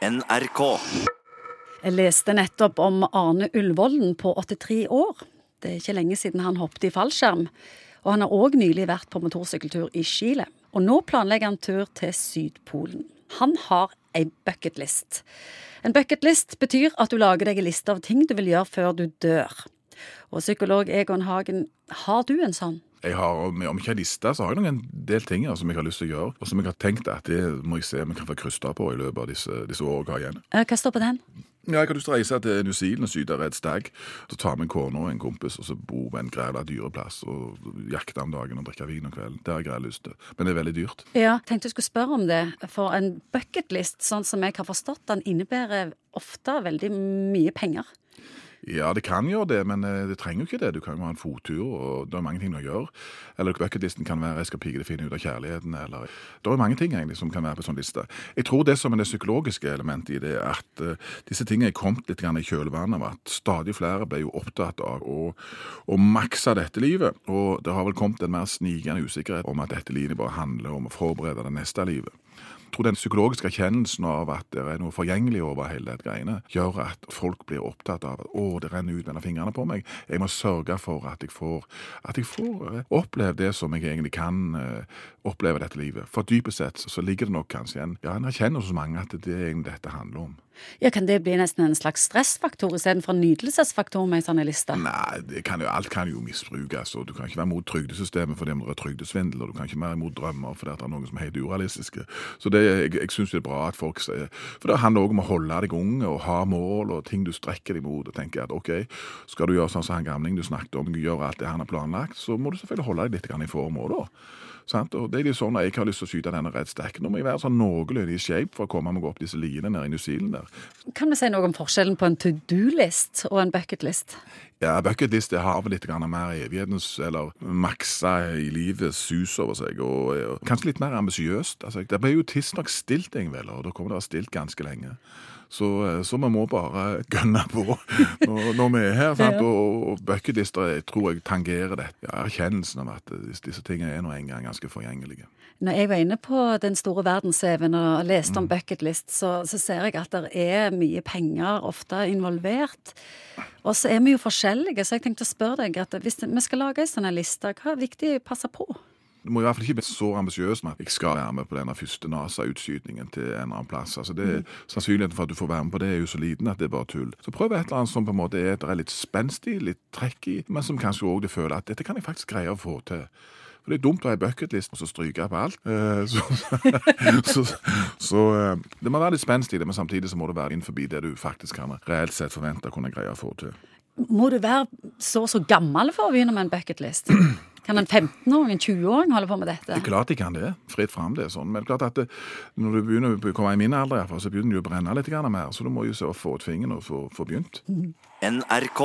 NRK. Jeg leste nettopp om Arne Ullvolden på 83 år. Det er ikke lenge siden han hoppet i fallskjerm. Og han har òg nylig vært på motorsykkeltur i Chile. Og nå planlegger han tur til Sydpolen. Han har ei bucketlist. En bucketlist betyr at du lager deg en liste av ting du vil gjøre før du dør. Og psykolog Egon Hagen, har du en sånn? Jeg har, Om jeg ikke en liste, så har jeg noen del ting som jeg har lyst til å gjøre, og som jeg har tenkt at det må jeg se om jeg kan få krysta på i løpet av disse, disse årene jeg har igjen. Eh, Hva står på den? Ja, Jeg har lyst til å reise til New Zealand og syte et stag. Så tar vi en kone og en kompis og så bor ved en græla dyreplass og jakte om dagen og drikke vin om kvelden. Det har jeg greit lyst til. Men det er veldig dyrt. Ja, tenkte jeg skulle spørre om det. For en bucketlist, sånn som jeg har forstått den, innebærer ofte veldig mye penger. Ja, det kan gjøre det, men eh, det trenger jo ikke det. Du kan jo ha en fottur, og det er mange ting å gjøre. Eller bucketlisten kan være 'jeg skal pike det finne ut av kjærligheten', eller Det er mange ting egentlig som kan være på sånn liste. Jeg tror det som er det psykologiske elementet i det, er at uh, disse tingene er kommet litt grann i kjølvannet av at stadig flere ble jo opptatt av å, å makse dette livet. Og det har vel kommet en mer snikende usikkerhet om at dette livet bare handler om å forberede det neste livet. Jeg tror den psykologiske erkjennelsen av at det er noe forgjengelig over hele det greiene, gjør at folk blir opptatt av at å, det renner ut mellom fingrene på meg. Jeg må sørge for at jeg får, at jeg får eh, oppleve det som jeg egentlig kan eh, oppleve dette livet. For dypest sett så ligger det nok kanskje en, ja, en erkjennelse hos mange at det er egentlig dette handler om. Ja, Kan det bli nesten en slags stressfaktor istedenfor en nytelsesfaktor med en sånn liste? Nei, kan jo, alt kan jo misbrukes. og Du kan ikke være mot trygdesystemet fordi det er trygdesvindel, og du kan ikke være mot drømmer fordi det er noen som er helt urealistiske. Så det, jeg, jeg syns det er bra at folk sier For det handler òg om å holde deg ung og ha mål og ting du strekker deg mot. og tenker at ok, Skal du gjøre sånn som han gamling du snakket om, gjøre alt det han har planlagt, så må du selvfølgelig holde deg litt i form òg, da. Sant? Og det er sånn at Jeg har lyst til å skyte denne Red Stack. Nå må jeg være sånn noenlunde i shape for å komme meg opp disse liene nede i New Zealand. der. Kan vi si noe om forskjellen på en to do-list og en bucketlist? Ja, Bucketlist har vel litt mer evighetens, eller maksa i livet sus over seg, og, og kanskje litt mer ambisiøst. Altså, det ble jo tidsnok stilt, Ingvild, og da kommer det å være stilt ganske lenge. Så, eh, så vi må bare gønne på når, når vi er her. Sant? Og, og bucketlister tror jeg tangerer det. Ja, erkjennelsen av at disse, disse tingene er nå engang ganske forgjengelige. Når jeg var inne på den store verdens-CV-en og leste om bucketlist, så, så ser jeg at det er mye penger ofte involvert. Og så er vi jo forskjellige, så jeg tenkte å spørre deg at hvis vi skal lage en sånn liste, hva er viktig å passe på? Du må i hvert fall ikke bli så ambisiøs med at jeg skal være med på denne første NASA-utskytingen til en eller annen plass. Altså det, Sannsynligheten for at du får være med på det, er jo så liten at det er bare tull. Så prøv et eller annet som på en måte er, er litt spenstig, litt trekk i, men som kanskje òg du føler at dette kan jeg faktisk greie å få til. For Det er dumt å ha en bucketlist og så stryke på alt. Eh, Så, så, så eh, det må være litt spenst i det, men samtidig så må det være innenfor det du faktisk kan reelt sett forvente å kunne greie å få til. Må du være så og så gammel for å begynne med en bucketlist? Kan en 15-åring, en 20-åring holde på med dette? Det er klart de kan det. Fritt fram, det er sånn. Men det er klart at det, når du begynner å komme i min alder, fall, så begynner du å brenne litt mer. Så du må jo se å få ut fingeren og få, få begynt. NRK.